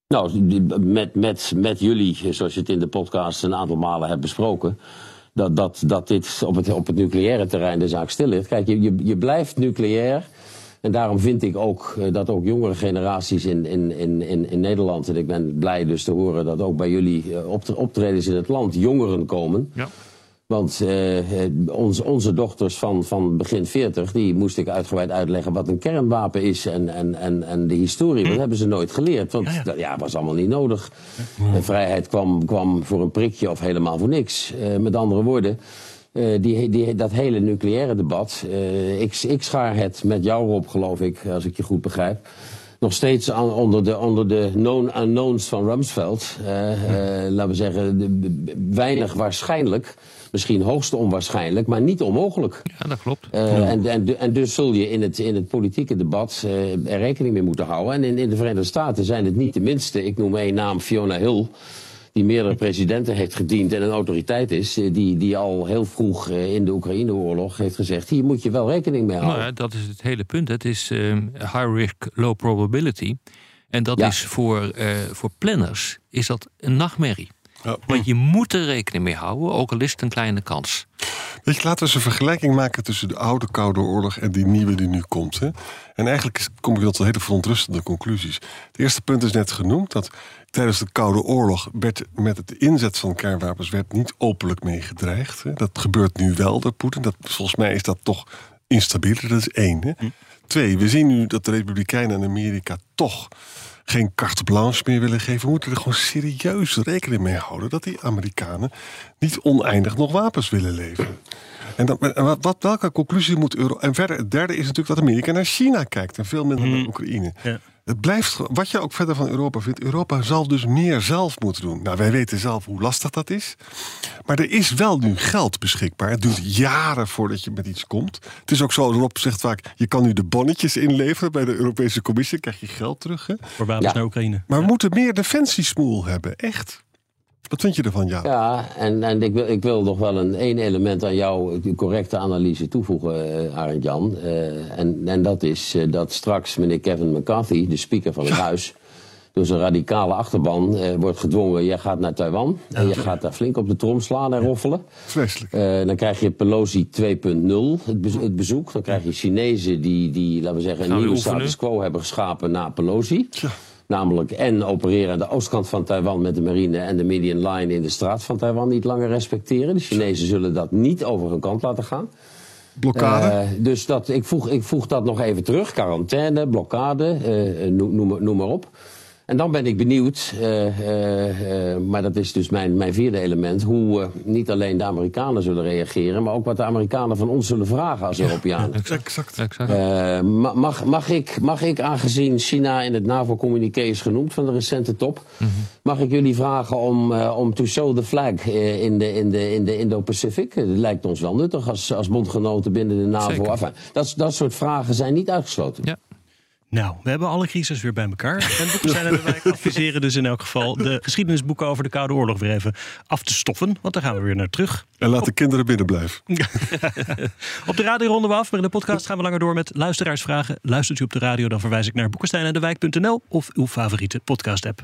[SPEAKER 4] Nou, die- met, met, met jullie, zoals je het in de podcast een aantal malen hebt besproken. Dat, dat, dat dit op het, op het nucleaire terrein de zaak stil ligt. Kijk, je, je, je blijft nucleair. En daarom vind ik ook eh, dat ook jongere generaties in, in, in, in, in Nederland. En ik ben blij dus te horen dat ook bij jullie eh, optre- optredens in het land jongeren komen.
[SPEAKER 5] Ja.
[SPEAKER 4] Want eh, onze, dochters van, van begin 40, die moest ik uitgebreid uitleggen wat een kernwapen is en, en, en, en de historie. Dat hebben ze nooit geleerd, want
[SPEAKER 3] Ja, ja.
[SPEAKER 4] dat ja, was allemaal niet nodig. En vrijheid kwam, kwam voor een prikje of helemaal voor niks. Met andere woorden, eh, die, die, dat hele nucleaire debat, eh, ik, ik schaar het met jou op, geloof ik, als ik je goed begrijp. Nog steeds aan, onder, de, onder de known unknowns van Rumsfeld. Eh, laten we zeggen, de- weinig waarschijnlijk. Misschien hoogst onwaarschijnlijk, maar niet onmogelijk.
[SPEAKER 5] Ja, dat klopt.
[SPEAKER 4] En, en, en dus zul je in het, in het politieke debat er rekening mee moeten houden. En in, in de Verenigde Staten zijn het niet de minste. Ik noem één naam, Fiona Hill. Die meerdere presidenten heeft gediend en een autoriteit is. eh, Die, die al heel vroeg eh, in de Oekraïne-oorlog heeft gezegd: hier moet je wel rekening mee houden.
[SPEAKER 5] Nou ja, dat is het hele punt. Het is eh, high risk, low probability. En dat
[SPEAKER 4] Ja.
[SPEAKER 5] is voor, eh, voor planners is dat een nachtmerrie.
[SPEAKER 6] Ja.
[SPEAKER 5] Want je moet er rekening mee houden, ook al is het een kleine kans.
[SPEAKER 6] Weet je, laten we eens een vergelijking maken tussen de oude Koude Oorlog en die nieuwe die nu komt. Hè? En eigenlijk kom ik tot hele verontrustende conclusies. Het eerste punt is net genoemd dat tijdens de Koude Oorlog werd met het inzet van kernwapens werd niet openlijk mee gedreigd. Hè? Dat gebeurt nu wel door Poetin. Dat, volgens mij is dat toch instabieler. Dat is één. Hè? Twee, we zien nu dat de Republikeinen in Amerika toch geen carte blanche meer willen geven. We moeten er gewoon serieus rekening mee houden dat die Amerikanen niet oneindig nog wapens willen leveren. En, dat, wat, wat, welke conclusie moet Euro. En verder, het derde is natuurlijk dat Amerika naar China kijkt en veel minder naar Oekraïne.
[SPEAKER 3] Ja.
[SPEAKER 6] Het blijft, wat je ook verder van Europa vindt, Europa zal dus meer zelf moeten doen. Nou, wij weten zelf hoe lastig dat is. Maar er is wel nu geld beschikbaar. Het duurt jaren voordat je met iets komt. Het is ook zo, Rob zegt vaak, je kan nu de bonnetjes inleveren bij de Europese Commissie, dan krijg je geld terug. Hè?
[SPEAKER 3] Voor wapens
[SPEAKER 4] Ja.
[SPEAKER 3] naar Oekraïne.
[SPEAKER 6] Maar we moeten meer defensiesmoel hebben, echt. Wat vind je ervan, ja?
[SPEAKER 4] Ja, en, en ik, wil, ik wil nog wel een één element aan jouw correcte analyse toevoegen, eh Arend Jan. Eh, en, en dat is eh, dat straks meneer Kevin McCarthy, de speaker van het huis, door zijn radicale achterban wordt gedwongen: jij gaat naar Taiwan en je gaat daar flink op de trom slaan en roffelen.
[SPEAKER 6] Vreselijk.
[SPEAKER 4] Dan krijg je Pelosi 2.0, het, bezo- het bezoek. Dan krijg je Chinezen die, die laten we zeggen, een nieuwe status quo hebben geschapen na Pelosi.
[SPEAKER 6] Tja.
[SPEAKER 4] Namelijk en opereren aan de oostkant van Taiwan met de marine en de median line in de straat van Taiwan niet langer respecteren. De Chinezen zullen dat niet over hun kant laten gaan.
[SPEAKER 6] Blokkade?
[SPEAKER 4] Eh, dus dat, ik, voeg, ik voeg dat nog even terug. Quarantaine, blokkade, eh, noem, noem maar op. En dan ben ik benieuwd, eh, eh, eh, maar dat is dus mijn, mijn vierde element, hoe eh, niet alleen de Amerikanen zullen reageren, maar ook wat de Amerikanen van ons zullen vragen als Europeanen.
[SPEAKER 6] Exact.
[SPEAKER 5] Exact.
[SPEAKER 4] Eh, ma- mag, mag, ik, mag ik, aangezien China in het NAVO-communiqué is genoemd van de recente top, mag ik jullie vragen om, eh, om to show the flag eh, in de, in de, in de Indo-Pacific? Het lijkt ons wel nuttig als, als bondgenoten binnen de NAVO. Enfin, dat, dat soort vragen zijn niet uitgesloten.
[SPEAKER 5] Ja.
[SPEAKER 3] Nou, we hebben alle crisis weer bij elkaar. En Boeken zijn en de Wijk adviseren dus in elk geval de geschiedenisboeken over de Koude Oorlog weer even af te stoffen. Want daar gaan we weer naar terug.
[SPEAKER 6] En laat de kinderen binnen blijven.
[SPEAKER 3] Op de radio ronden we af, maar in de podcast gaan we langer door met luisteraarsvragen. Luistert u op de radio, dan verwijs ik naar boekenstein en de wijk.nl of uw favoriete podcast-app.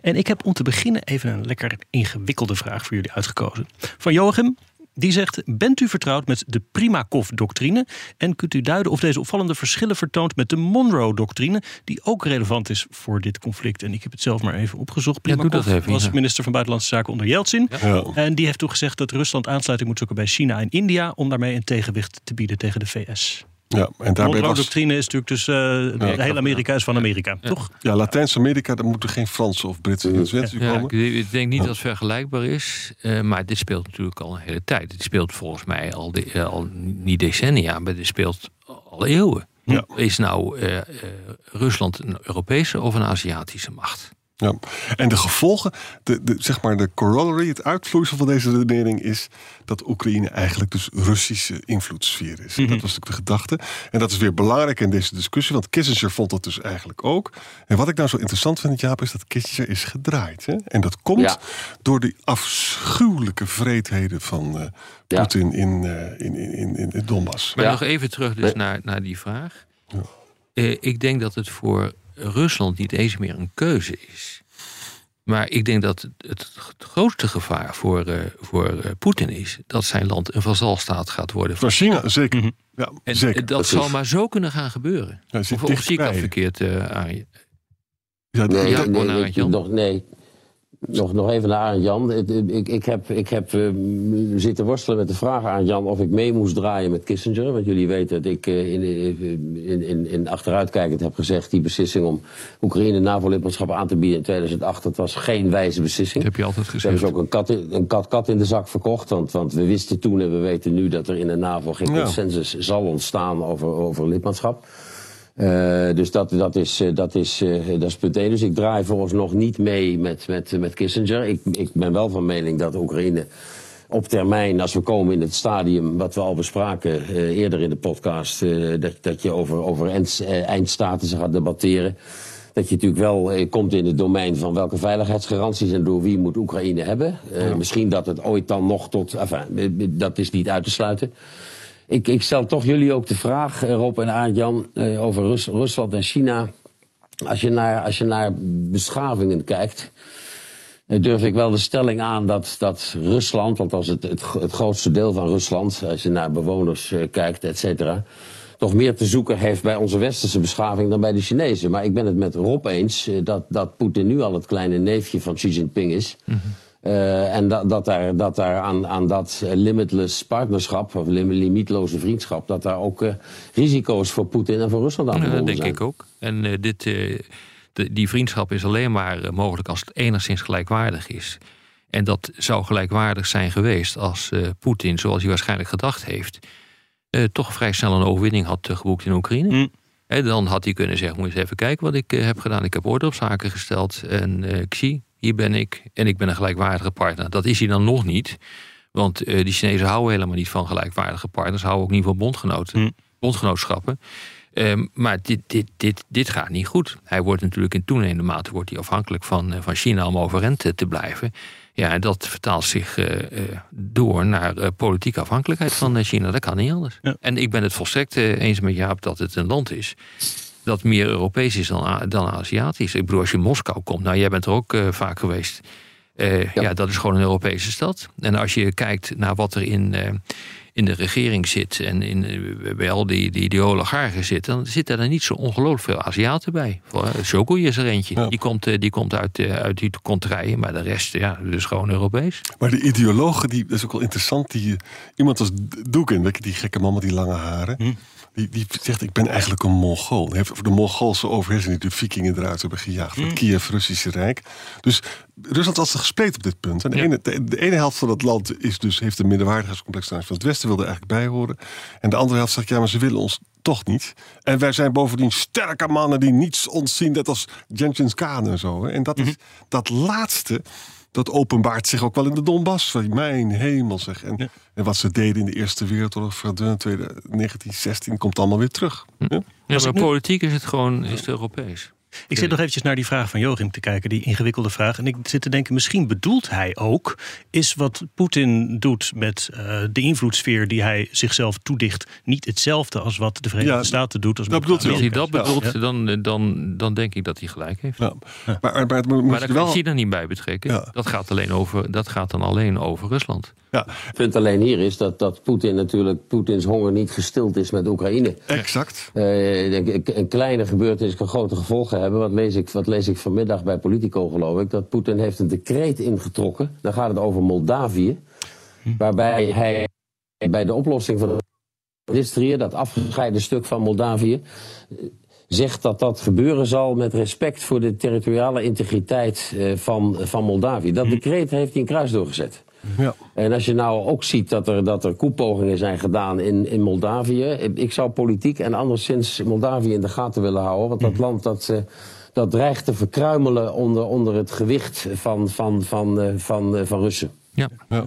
[SPEAKER 3] En ik heb om te beginnen even een lekker ingewikkelde vraag voor jullie uitgekozen. Van Joachim. Die zegt: Bent u vertrouwd met de Primakov-doctrine? En kunt u duiden of deze opvallende verschillen vertoont met de Monroe-doctrine, die ook relevant is voor dit conflict? En ik heb het zelf maar even opgezocht.
[SPEAKER 5] Ja, doe
[SPEAKER 3] Primakov
[SPEAKER 5] dat even,
[SPEAKER 3] was
[SPEAKER 5] ja.
[SPEAKER 3] minister van Buitenlandse Zaken onder Yeltsin.
[SPEAKER 6] Ja.
[SPEAKER 3] En die heeft toen gezegd dat Rusland aansluiting moet zoeken bij China en India. om daarmee een tegenwicht te bieden tegen de VS.
[SPEAKER 6] Ja, en
[SPEAKER 3] De
[SPEAKER 6] daarbij was...
[SPEAKER 3] Monroe-doctrine is natuurlijk dus. eh heel Amerika is van Amerika, toch?
[SPEAKER 6] Ja, Latijns-Amerika, daar moeten geen Franse of Britse
[SPEAKER 5] Ja,
[SPEAKER 6] komen.
[SPEAKER 5] ik, ik denk niet dat het vergelijkbaar is. eh, maar dit speelt natuurlijk al een hele tijd. Dit speelt volgens mij al, de, eh, al niet decennia, maar dit speelt al eeuwen.
[SPEAKER 6] Ja.
[SPEAKER 5] Is nou eh, eh, Rusland een Europese of een Aziatische macht?
[SPEAKER 6] Ja. En de gevolgen, de, de, zeg maar de corollary, het uitvloeisel van deze redenering is dat Oekraïne eigenlijk dus Russische invloedssfeer is. Dat was natuurlijk de gedachte. En dat is weer belangrijk in deze discussie, want Kissinger vond dat dus eigenlijk ook. En wat ik nou zo interessant vind, Jaap, is dat Kissinger is gedraaid. Hè? En dat komt
[SPEAKER 4] Ja.
[SPEAKER 6] door die afschuwelijke vreedheden van eh,
[SPEAKER 4] Ja.
[SPEAKER 6] Poetin in, eh, in, in, in, in het Donbass.
[SPEAKER 5] Maar
[SPEAKER 4] Ja.
[SPEAKER 5] nog even terug dus naar, naar die vraag. Eh, ik denk dat het voor Rusland niet eens meer een keuze is. Maar ik denk dat het, het grootste gevaar voor, eh, voor eh, Poetin is... dat zijn land een vazalstaat gaat worden.
[SPEAKER 6] Van China, zeker. Ja,
[SPEAKER 5] En
[SPEAKER 6] zeker.
[SPEAKER 5] dat
[SPEAKER 4] Precies.
[SPEAKER 5] zal maar zo kunnen gaan gebeuren. Of, of zie ik dat verkeerd eh, aan je?
[SPEAKER 6] Ja,
[SPEAKER 4] Nee,
[SPEAKER 5] Ja,
[SPEAKER 4] nee, nog, nee. Nog, nog even naar Jan. Ik, ik, heb, ik heb eh, zitten worstelen met de vraag aan Jan of ik mee moest draaien met Kissinger. Want jullie weten dat ik eh, in, in, in, in achteruitkijkend heb gezegd... die beslissing om Oekraïne NAVO-lidmaatschap aan te bieden in 2008... dat was geen wijze beslissing.
[SPEAKER 5] Dat heb je altijd
[SPEAKER 4] Ze hebben
[SPEAKER 5] gezegd.
[SPEAKER 4] ze ook een kat, in- een kat, kat in de zak verkocht. Want, want we wisten toen en we weten nu dat er in de NAVO geen
[SPEAKER 6] Ja.
[SPEAKER 4] consensus zal ontstaan over, over lidmaatschap. Eh, dus dat, dat, is, eh, dat, is, eh, dat is punt één. Dus ik draai vooralsnog niet mee met, met, met Kissinger. Ik, ik ben wel van mening dat Oekraïne op termijn, als we komen in het stadium wat we al bespraken eerder in de podcast, dat, dat je over, over eind, eindstatussen gaat debatteren. Dat je natuurlijk wel komt in het domein van welke veiligheidsgaranties en door wie moet Oekraïne hebben. Misschien dat het ooit dan nog tot. Enfin, dat is niet uit te sluiten. Ik, ik stel toch jullie ook de vraag, eh, Rob en Aart-Jan, eh, over Rus- Rusland en China. Als je naar, als je naar beschavingen kijkt, eh, durf ik wel de stelling aan dat, dat Rusland, althans het, het, het grootste deel van Rusland, als je naar bewoners kijkt, et cetera, toch meer te zoeken heeft bij onze westerse beschaving dan bij de Chinezen. Maar ik ben het met Rob eens dat, dat Poetin nu al het kleine neefje van Xi Jinping is. Eh, en dat, dat daar, dat daar aan, aan dat limitless partnerschap, of lim- limietloze vriendschap, dat daar ook eh, risico's voor Poetin en voor Rusland aan
[SPEAKER 5] Ja,
[SPEAKER 4] verbonden
[SPEAKER 5] dat denk
[SPEAKER 4] zijn.
[SPEAKER 5] ik ook. En eh, dit, eh, de, die vriendschap is alleen maar mogelijk als het enigszins gelijkwaardig is. En dat zou gelijkwaardig zijn geweest als eh, Poetin, zoals hij waarschijnlijk gedacht heeft, eh, toch vrij snel een overwinning had geboekt in Oekraïne.
[SPEAKER 3] Mm.
[SPEAKER 5] Hè, dan had hij kunnen zeggen: Moet je eens even kijken wat ik heb gedaan. Ik heb orde op zaken gesteld. En eh, ik zie, hier ben ik. En ik ben een gelijkwaardige partner. Dat is hij dan nog niet. Want eh die Chinezen houden helemaal niet van gelijkwaardige partners. Houden ook niet van bondgenoten,
[SPEAKER 3] Mm.
[SPEAKER 5] bondgenootschappen. Ehm, maar dit, dit, dit, dit gaat niet goed. Hij wordt natuurlijk in toenemende mate wordt hij afhankelijk van, eh, van China om overeind eh, te blijven. Ja, en dat vertaalt zich door naar politieke afhankelijkheid van China. Dat kan niet anders.
[SPEAKER 3] Ja.
[SPEAKER 5] En ik ben het volstrekt eens met Jaap dat het een land is dat meer Europees is dan, dan Aziatisch. Ik bedoel, als je in Moskou komt, nou jij bent er ook eh, vaak geweest. Eh, ja. dat is gewoon een Europese stad. En als je kijkt naar wat er in, eh, in de regering zit en in, bij al die, die, die oligarchen zitten, dan zitten er niet zo ongelooflijk veel Aziaten bij. Shokui is er eentje.
[SPEAKER 6] Ja.
[SPEAKER 5] Die, komt, die komt uit, uit die contraien, maar de rest, ja, dus gewoon Europees.
[SPEAKER 6] Maar de ideologen, die, dat is ook wel interessant. Die, iemand als D- Dugin, weet je, die gekke man met die lange haren.
[SPEAKER 3] Hm.
[SPEAKER 6] Die, die zegt, ik ben eigenlijk een Mongool. De Mongoolse overheersing die de vikingen eruit hebben gejaagd. Het Kiev-Russische Rijk. Dus Rusland was gespleten op dit punt. En de, ene, de, de ene helft van het land is dus, heeft een minderwaardigheidscomplex van het Westen, wilde er eigenlijk bij horen. En de andere helft zegt, ja, maar ze willen ons toch niet. En wij zijn bovendien sterke mannen die niets ontzien, net als Genghis Khan en zo. En dat, is, dat laatste, dat openbaart zich ook wel in de Donbass. Van, Mijn hemel zeg. En, en wat ze deden in de Eerste Wereldoorlog, Verdun, 1916, komt allemaal weer terug. Ja?
[SPEAKER 5] Ja, maar politiek is het gewoon is het Europees.
[SPEAKER 3] Ik zit nog eventjes naar die vraag van Joachim te kijken, die ingewikkelde vraag. En ik zit te denken, misschien bedoelt hij ook... is wat Poetin doet met eh, de invloedssfeer die hij zichzelf toedicht... niet hetzelfde als wat de Verenigde
[SPEAKER 6] Ja,
[SPEAKER 3] Staten doet. Als
[SPEAKER 6] dat bedoelt hij
[SPEAKER 5] Als hij dat bedoelt,
[SPEAKER 3] Ja.
[SPEAKER 5] dan, dan, dan denk ik dat hij gelijk heeft.
[SPEAKER 6] Ja. Maar, maar, maar
[SPEAKER 5] Maar
[SPEAKER 6] je
[SPEAKER 5] daar
[SPEAKER 6] er
[SPEAKER 5] kan
[SPEAKER 6] wel...
[SPEAKER 5] China niet bij betrekken.
[SPEAKER 6] Ja.
[SPEAKER 5] Dat, gaat alleen over, dat gaat dan alleen over Rusland.
[SPEAKER 6] Ja,
[SPEAKER 4] Het punt alleen hier is dat, dat Poetin natuurlijk Poetins honger niet gestild is met Oekraïne.
[SPEAKER 6] exact.
[SPEAKER 4] Eh, ik denk, een kleine gebeurtenis kan grote gevolgen hebben. Wat lees, ik, wat lees ik vanmiddag bij Politico, geloof ik? Dat Poetin heeft een decreet ingetrokken. Dan gaat het over Moldavië. Waarbij hij bij de oplossing van Transnistrië, dat afgescheiden stuk van Moldavië, eh, zegt dat dat gebeuren zal met respect voor de territoriale integriteit eh, van, van Moldavië. Dat decreet heeft hij een kruis doorgezet.
[SPEAKER 6] Ja.
[SPEAKER 4] En als je nou ook ziet dat er, dat er koepogingen zijn gedaan in, in Moldavië. Ik zou politiek en anderszins Moldavië in de gaten willen houden. Want dat land dat, eh, dat dreigt te verkruimelen onder, onder het gewicht van, van, van, eh, van, eh, van Russen.
[SPEAKER 5] Ja.
[SPEAKER 6] Ja.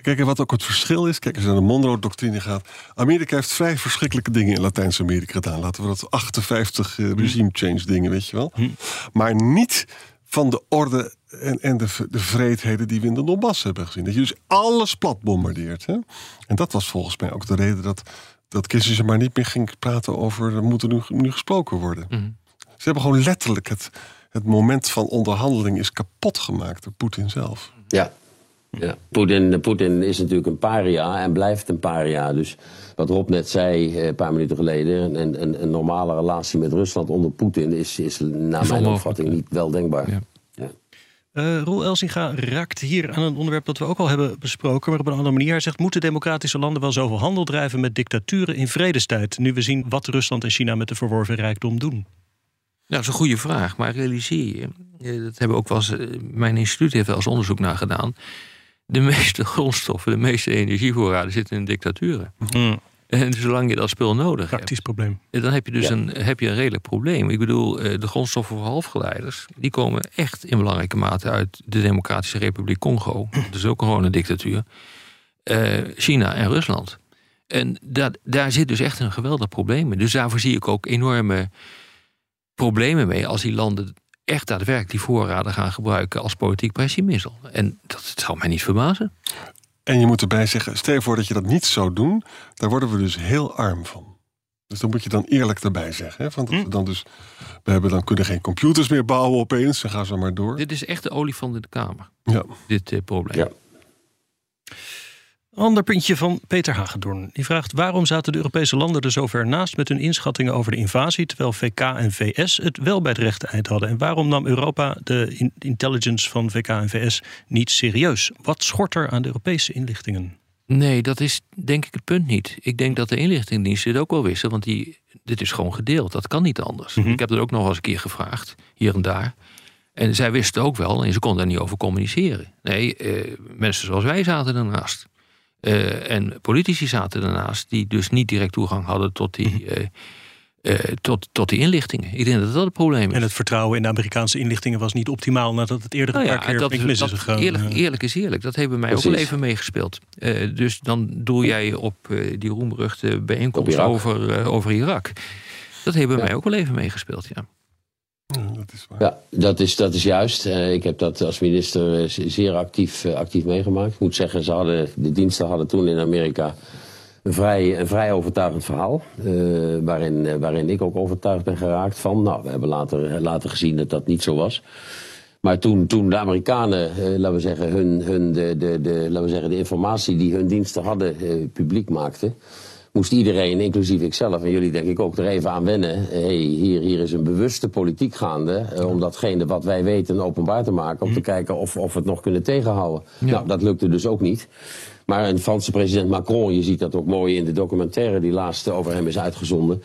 [SPEAKER 6] Kijk, en wat ook het verschil is, kijk, als je naar de Monroe-doctrine gaat. Amerika heeft vrij verschrikkelijke dingen in Latijns-Amerika gedaan. Laten we dat 58 eh, regime change dingen, weet je wel. Maar niet van de orde en, en de, de vreedheden die we in de Donbass hebben gezien. Dat je dus alles plat bombardeert. Hè? En dat was volgens mij ook de reden dat, dat Kissinger maar niet meer ging praten over... er moet er nu, nu gesproken worden. Ze hebben gewoon letterlijk het, het moment van onderhandeling is kapot gemaakt door Poetin zelf.
[SPEAKER 4] Ja. ja. Poetin, Poetin is natuurlijk een paria en blijft een paria. Dus wat Rob net zei eh, een paar minuten geleden... een, een, een normale relatie met Rusland onder Poetin... is, is naar mijn opvatting niet wel denkbaar.
[SPEAKER 5] Ja.
[SPEAKER 3] Eh, Roel Elsinga raakt hier aan een onderwerp dat we ook al hebben besproken, maar op een andere manier. Hij zegt: moeten democratische landen wel zoveel handel drijven met dictaturen in vredestijd? Nu we zien wat Rusland en China met de verworven rijkdom doen.
[SPEAKER 5] Nou, dat is een goede vraag. Maar realiseer je, eh, dat hebben ook wel eens, eh, mijn instituut heeft wel eens onderzoek naar gedaan. De meeste grondstoffen, de meeste energievoorraden zitten in dictaturen. En zolang je dat spul nodig hebt,
[SPEAKER 3] Praktisch probleem.
[SPEAKER 5] eh, dan heb je dus
[SPEAKER 4] Ja.
[SPEAKER 5] een, heb je een redelijk probleem. Ik bedoel, eh, de grondstoffen voor halfgeleiders, die komen echt in belangrijke mate uit de Democratische Republiek Congo. Dat is ook gewoon een dictatuur. Eh, China en Rusland. En dat, daar zit dus echt een geweldig probleem in. Dus daarvoor zie ik ook enorme problemen mee als die landen echt daadwerkelijk die voorraden gaan gebruiken als politiek pressiemiddel. En dat zou mij niet verbazen.
[SPEAKER 6] En je moet erbij zeggen, stel je voor dat je dat niet zou doen, daar worden we dus heel arm van. Dus dan moet je dan eerlijk erbij zeggen. Hè? Van dat we dan dus, we hebben dan kunnen geen computers meer bouwen opeens, dan gaan ze maar door.
[SPEAKER 5] Dit is echt de olifant in de kamer,
[SPEAKER 6] Ja.
[SPEAKER 5] dit eh, probleem.
[SPEAKER 4] Ja.
[SPEAKER 3] Ander puntje van Peter Hagedorn. Die vraagt waarom zaten de Europese landen er zo ver naast met hun inschattingen over de invasie, terwijl VK en VS het wel bij het rechte eind hadden. En waarom nam Europa de in- intelligence van VK en VS niet serieus? Wat schort er aan de Europese inlichtingen?
[SPEAKER 5] Nee, dat is denk ik het punt niet. Ik denk dat de inlichtingendiensten dit ook wel wisten, want die, dit is gewoon gedeeld. Dat kan niet anders. Ik heb het ook nog eens een keer gevraagd, hier en daar. En zij wisten ook wel, en ze konden daar niet over communiceren. Nee, eh, mensen zoals wij zaten ernaast. Eh, en politici zaten ernaast, die dus niet direct toegang hadden tot die, eh, eh, tot, tot die inlichtingen. Ik denk dat dat het probleem is.
[SPEAKER 3] En het vertrouwen in de Amerikaanse inlichtingen was niet optimaal nadat het eerder een
[SPEAKER 5] Nou
[SPEAKER 3] paar keer
[SPEAKER 5] dat,
[SPEAKER 3] mis is gegaan.
[SPEAKER 5] Eerlijk,
[SPEAKER 3] Ja.
[SPEAKER 5] eerlijk is eerlijk. Dat heeft bij mij ook wel even meegespeeld. Dus dan doe jij op die roemberuchte bijeenkomst
[SPEAKER 4] Irak.
[SPEAKER 5] over, over Irak. Dat heeft bij mij ook wel even meegespeeld, ja.
[SPEAKER 6] Ja, dat is waar.
[SPEAKER 4] Ja, dat is, dat is juist. Eh, ik heb dat als minister eh, ze- zeer actief, eh, actief meegemaakt. Ik moet zeggen, ze hadden, de diensten hadden toen in Amerika een vrij, een vrij overtuigend verhaal. waarin, waarin ik ook overtuigd ben geraakt van. Nou, we hebben later, later gezien dat dat niet zo was. Maar toen, toen de Amerikanen, laten we zeggen, hun, hun de, de, de, laten we zeggen, de informatie die hun diensten hadden publiek maakten. Moest iedereen, inclusief ikzelf en jullie denk ik ook, er even aan wennen. hey, hier, hier is een bewuste politiek gaande. eh, om datgene wat wij weten openbaar te maken. Om te kijken of, of we het nog kunnen tegenhouden. Nou, dat lukte dus ook niet. Maar een Franse president Macron, je ziet dat ook mooi in de documentaire die laatst over hem is uitgezonden.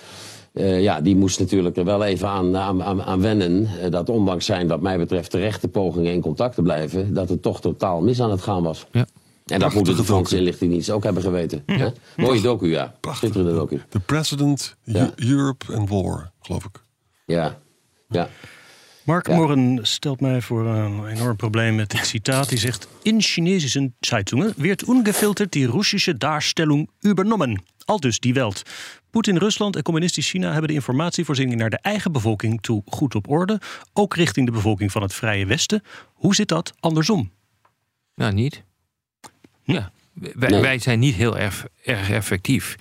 [SPEAKER 4] Uh, ja, die moest natuurlijk er wel even aan, aan, aan wennen. Uh, dat ondanks zijn, wat mij betreft, terechte pogingen in contact te blijven, dat het toch totaal mis aan het gaan was.
[SPEAKER 5] Ja.
[SPEAKER 4] En dat moeten de Franse inlichtingendienst ook hebben geweten. Hè? Mooie docu, ja. Schitterende docu.
[SPEAKER 6] The President,
[SPEAKER 4] Ja.
[SPEAKER 6] Europe and War, geloof ik.
[SPEAKER 4] Ja, ja.
[SPEAKER 3] Mark
[SPEAKER 4] Ja.
[SPEAKER 3] Morren stelt mij voor een enorm probleem met dit citaat. Die zegt: In Chinesische Zeitungen wird ungefiltert die Russische Darstellung übernommen. Al dus die Welt. Poetin, Rusland en communistisch China hebben de informatievoorziening naar de eigen bevolking toe goed op orde. Ook richting de bevolking van het Vrije Westen. Hoe zit dat andersom?
[SPEAKER 5] Nou, niet. Ja, wij,
[SPEAKER 4] Nee.
[SPEAKER 5] wij zijn niet heel erg, erg effectief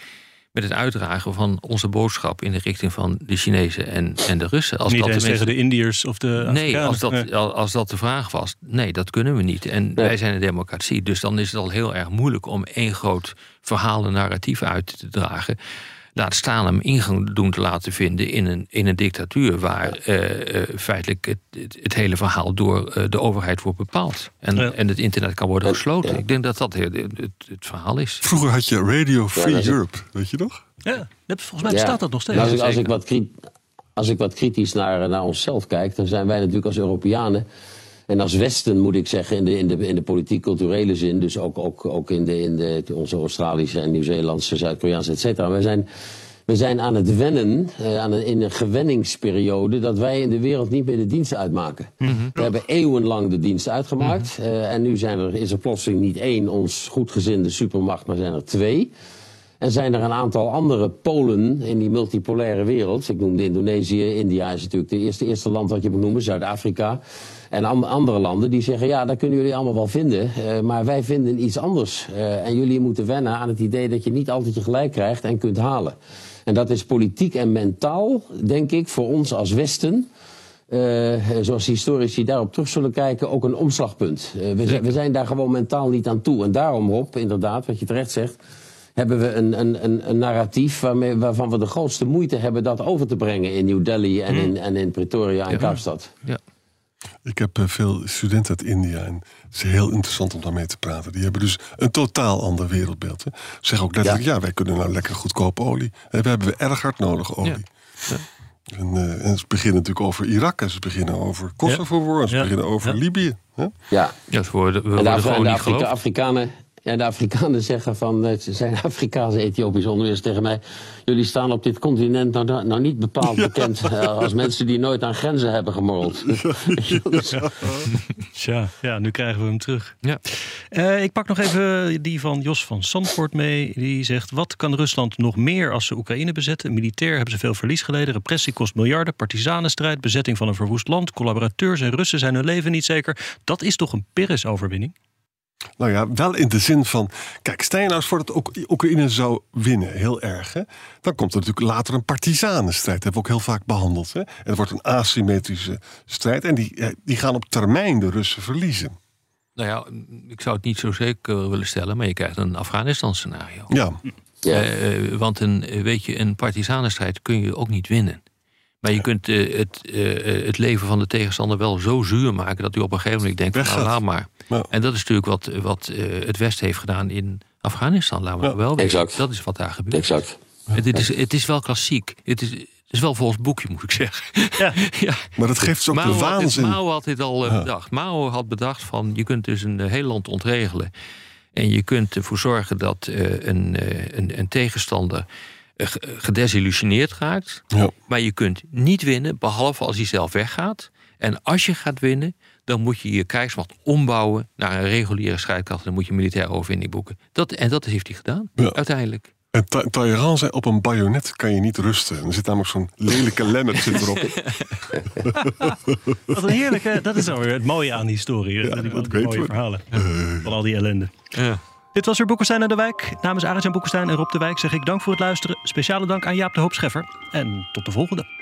[SPEAKER 5] met het uitdragen van onze boodschap in de richting van de Chinezen en, en de Russen. Als
[SPEAKER 3] Niet
[SPEAKER 5] dat de
[SPEAKER 3] eens tegen
[SPEAKER 5] mensen-
[SPEAKER 3] de Indiërs of de
[SPEAKER 5] Nee,
[SPEAKER 3] Afrikanen.
[SPEAKER 5] als dat,
[SPEAKER 3] Nee.
[SPEAKER 5] al- als dat de vraag was, nee, dat kunnen we niet. En wij zijn een democratie, dus dan is het al heel erg moeilijk om één groot verhaal en narratief uit te dragen. Laat staan hem ingang doen te laten vinden in een, in een dictatuur waar eh, eh, feitelijk het, het, het hele verhaal door eh, de overheid wordt bepaald. En,
[SPEAKER 3] Ja.
[SPEAKER 5] en het internet kan worden gesloten.
[SPEAKER 4] Ja.
[SPEAKER 5] Ik denk dat dat het, het, het verhaal is.
[SPEAKER 6] Vroeger had je Radio Free Europe, weet je nog?
[SPEAKER 3] Ja, dat- volgens mij
[SPEAKER 4] Ja.
[SPEAKER 3] bestaat dat nog steeds.
[SPEAKER 4] Als ik, als, ik wat als ik wat kritisch naar, naar onszelf kijk, dan zijn wij natuurlijk als Europeanen. En als Westen moet ik zeggen, in de, in de, in de politiek-culturele zin, dus ook, ook, ook in, de, in de, onze Australische en Nieuw-Zeelandse, Zuid-Koreaanse, et cetera. We zijn, we zijn aan het wennen, eh, aan een, in een gewenningsperiode, dat wij in de wereld niet meer de dienst uitmaken. We hebben eeuwenlang de dienst uitgemaakt. eh, en nu zijn er, is er plotseling niet één ons goedgezinde supermacht, maar zijn er twee. En zijn er een aantal andere polen in die multipolaire wereld. Ik noemde Indonesië, India is natuurlijk het eerste, eerste land wat je moet noemen, Zuid-Afrika. En an- andere landen die zeggen, ja, dat kunnen jullie allemaal wel vinden. eh, maar wij vinden iets anders. Eh, en jullie moeten wennen aan het idee dat je niet altijd je gelijk krijgt en kunt halen. En dat is politiek en mentaal, denk ik, voor ons als Westen. eh, zoals historici daarop terug zullen kijken, ook een omslagpunt. We, zijn, we zijn daar gewoon mentaal niet aan toe. En daarom, Rob, inderdaad, wat je terecht zegt hebben we een, een, een, een narratief waarmee, waarvan we de grootste moeite hebben dat over te brengen in New Delhi en, in, en in Pretoria en
[SPEAKER 5] Ja.
[SPEAKER 4] Kaapstad.
[SPEAKER 5] Ja.
[SPEAKER 6] Ik heb eh, veel studenten uit India en het is heel interessant om daarmee te praten. Die hebben dus een totaal ander wereldbeeld. Hè. Ze zeggen ook letterlijk, ja. wij kunnen nou lekker goedkope olie. En we hebben we erg hard nodig olie.
[SPEAKER 5] Ja.
[SPEAKER 6] En, eh, en ze beginnen natuurlijk over Irak en ze beginnen over Kosovo en ze
[SPEAKER 3] Ja.
[SPEAKER 6] beginnen over
[SPEAKER 3] Ja.
[SPEAKER 6] Libië. Hè?
[SPEAKER 4] Ja,
[SPEAKER 5] Ja, we worden, we
[SPEAKER 4] en de,
[SPEAKER 5] worden gewoon
[SPEAKER 4] de
[SPEAKER 5] niet
[SPEAKER 4] Afrika-. Afrikanen, ja, de Afrikanen zeggen van, eh, ze zijn Afrikaanse Ethiopische onderwijs tegen mij. Jullie staan op dit continent nou, nou niet bepaald bekend eh, als mensen die nooit aan grenzen hebben gemorreld. Dus-
[SPEAKER 3] Tja, ja, nu krijgen we hem terug.
[SPEAKER 5] Ja.
[SPEAKER 3] Eh, ik pak nog even die van Jos van Zandvoort mee. Die zegt, wat kan Rusland nog meer als ze Oekraïne bezetten? Militair hebben ze veel verlies geleden. Repressie kost miljarden. Partisanenstrijd, bezetting van een verwoest land. Collaborateurs en Russen zijn hun leven niet zeker. Dat is toch een Pires-overwinning?
[SPEAKER 6] Nou ja, wel in de zin van. Kijk, stel je nou eens voor dat ook Oekraïne zou winnen, heel erg. Hè? Dan komt er natuurlijk later een partisanenstrijd. Dat hebben we ook heel vaak behandeld. Hè? En het wordt een asymmetrische strijd. En die, eh, die gaan op termijn de Russen verliezen.
[SPEAKER 5] Nou ja, ik zou het niet zo zeker willen stellen, maar je krijgt een Afghanistan-scenario.
[SPEAKER 6] Ja,
[SPEAKER 4] ja.
[SPEAKER 5] Eh, eh, want een, weet je, een partisanenstrijd kun je ook niet winnen. Maar je kunt eh, het, eh, eh, het leven van de tegenstander wel zo zuur maken dat u op een gegeven moment denkt: van, nou, laat maar.
[SPEAKER 6] Ja.
[SPEAKER 5] En dat is natuurlijk wat, wat eh, het Westen heeft gedaan in Afghanistan. Laten we
[SPEAKER 6] Ja.
[SPEAKER 5] wel weten.
[SPEAKER 4] Exact.
[SPEAKER 5] Dat is wat daar gebeurt.
[SPEAKER 4] exact.
[SPEAKER 5] Het, het is, het is wel klassiek. Het is, het is wel volgens het boekje, moet ik zeggen.
[SPEAKER 3] Ja.
[SPEAKER 5] ja.
[SPEAKER 6] maar dat geeft dus ook
[SPEAKER 5] Mao
[SPEAKER 6] de
[SPEAKER 5] had, dit,
[SPEAKER 6] waanzin.
[SPEAKER 5] Mao had dit al
[SPEAKER 6] Ja.
[SPEAKER 5] bedacht. Mao had bedacht van je kunt dus een heel land ontregelen. En je kunt ervoor zorgen dat eh, een, eh, een, een tegenstander ge- gedesillusioneerd raakt.
[SPEAKER 6] Ja.
[SPEAKER 5] Maar je kunt niet winnen, behalve als hij zelf weggaat. En als je gaat winnen, dan moet je je krijgsmacht ombouwen naar een reguliere strijdkracht. Dan moet je militaire overwinning boeken. Dat, en dat heeft hij gedaan,
[SPEAKER 6] Ja.
[SPEAKER 5] uiteindelijk.
[SPEAKER 6] En Ta- Talleyrand zei, op een bajonet kan je niet rusten. En er zit namelijk zo'n lelijke lemmet zit erop.
[SPEAKER 3] Wat een heerlijke, dat is alweer het mooie aan die historie.
[SPEAKER 6] Ja,
[SPEAKER 3] die,
[SPEAKER 6] dat
[SPEAKER 3] mooie
[SPEAKER 6] we.
[SPEAKER 3] verhalen van al die ellende.
[SPEAKER 5] Ja.
[SPEAKER 3] Dit was weer Boekenstein en de Wijk. Namens Arend Boekenstein en Rob de Wijk zeg ik dank voor het luisteren. Speciale dank aan Jaap de Hoop Scheffer. En tot de volgende.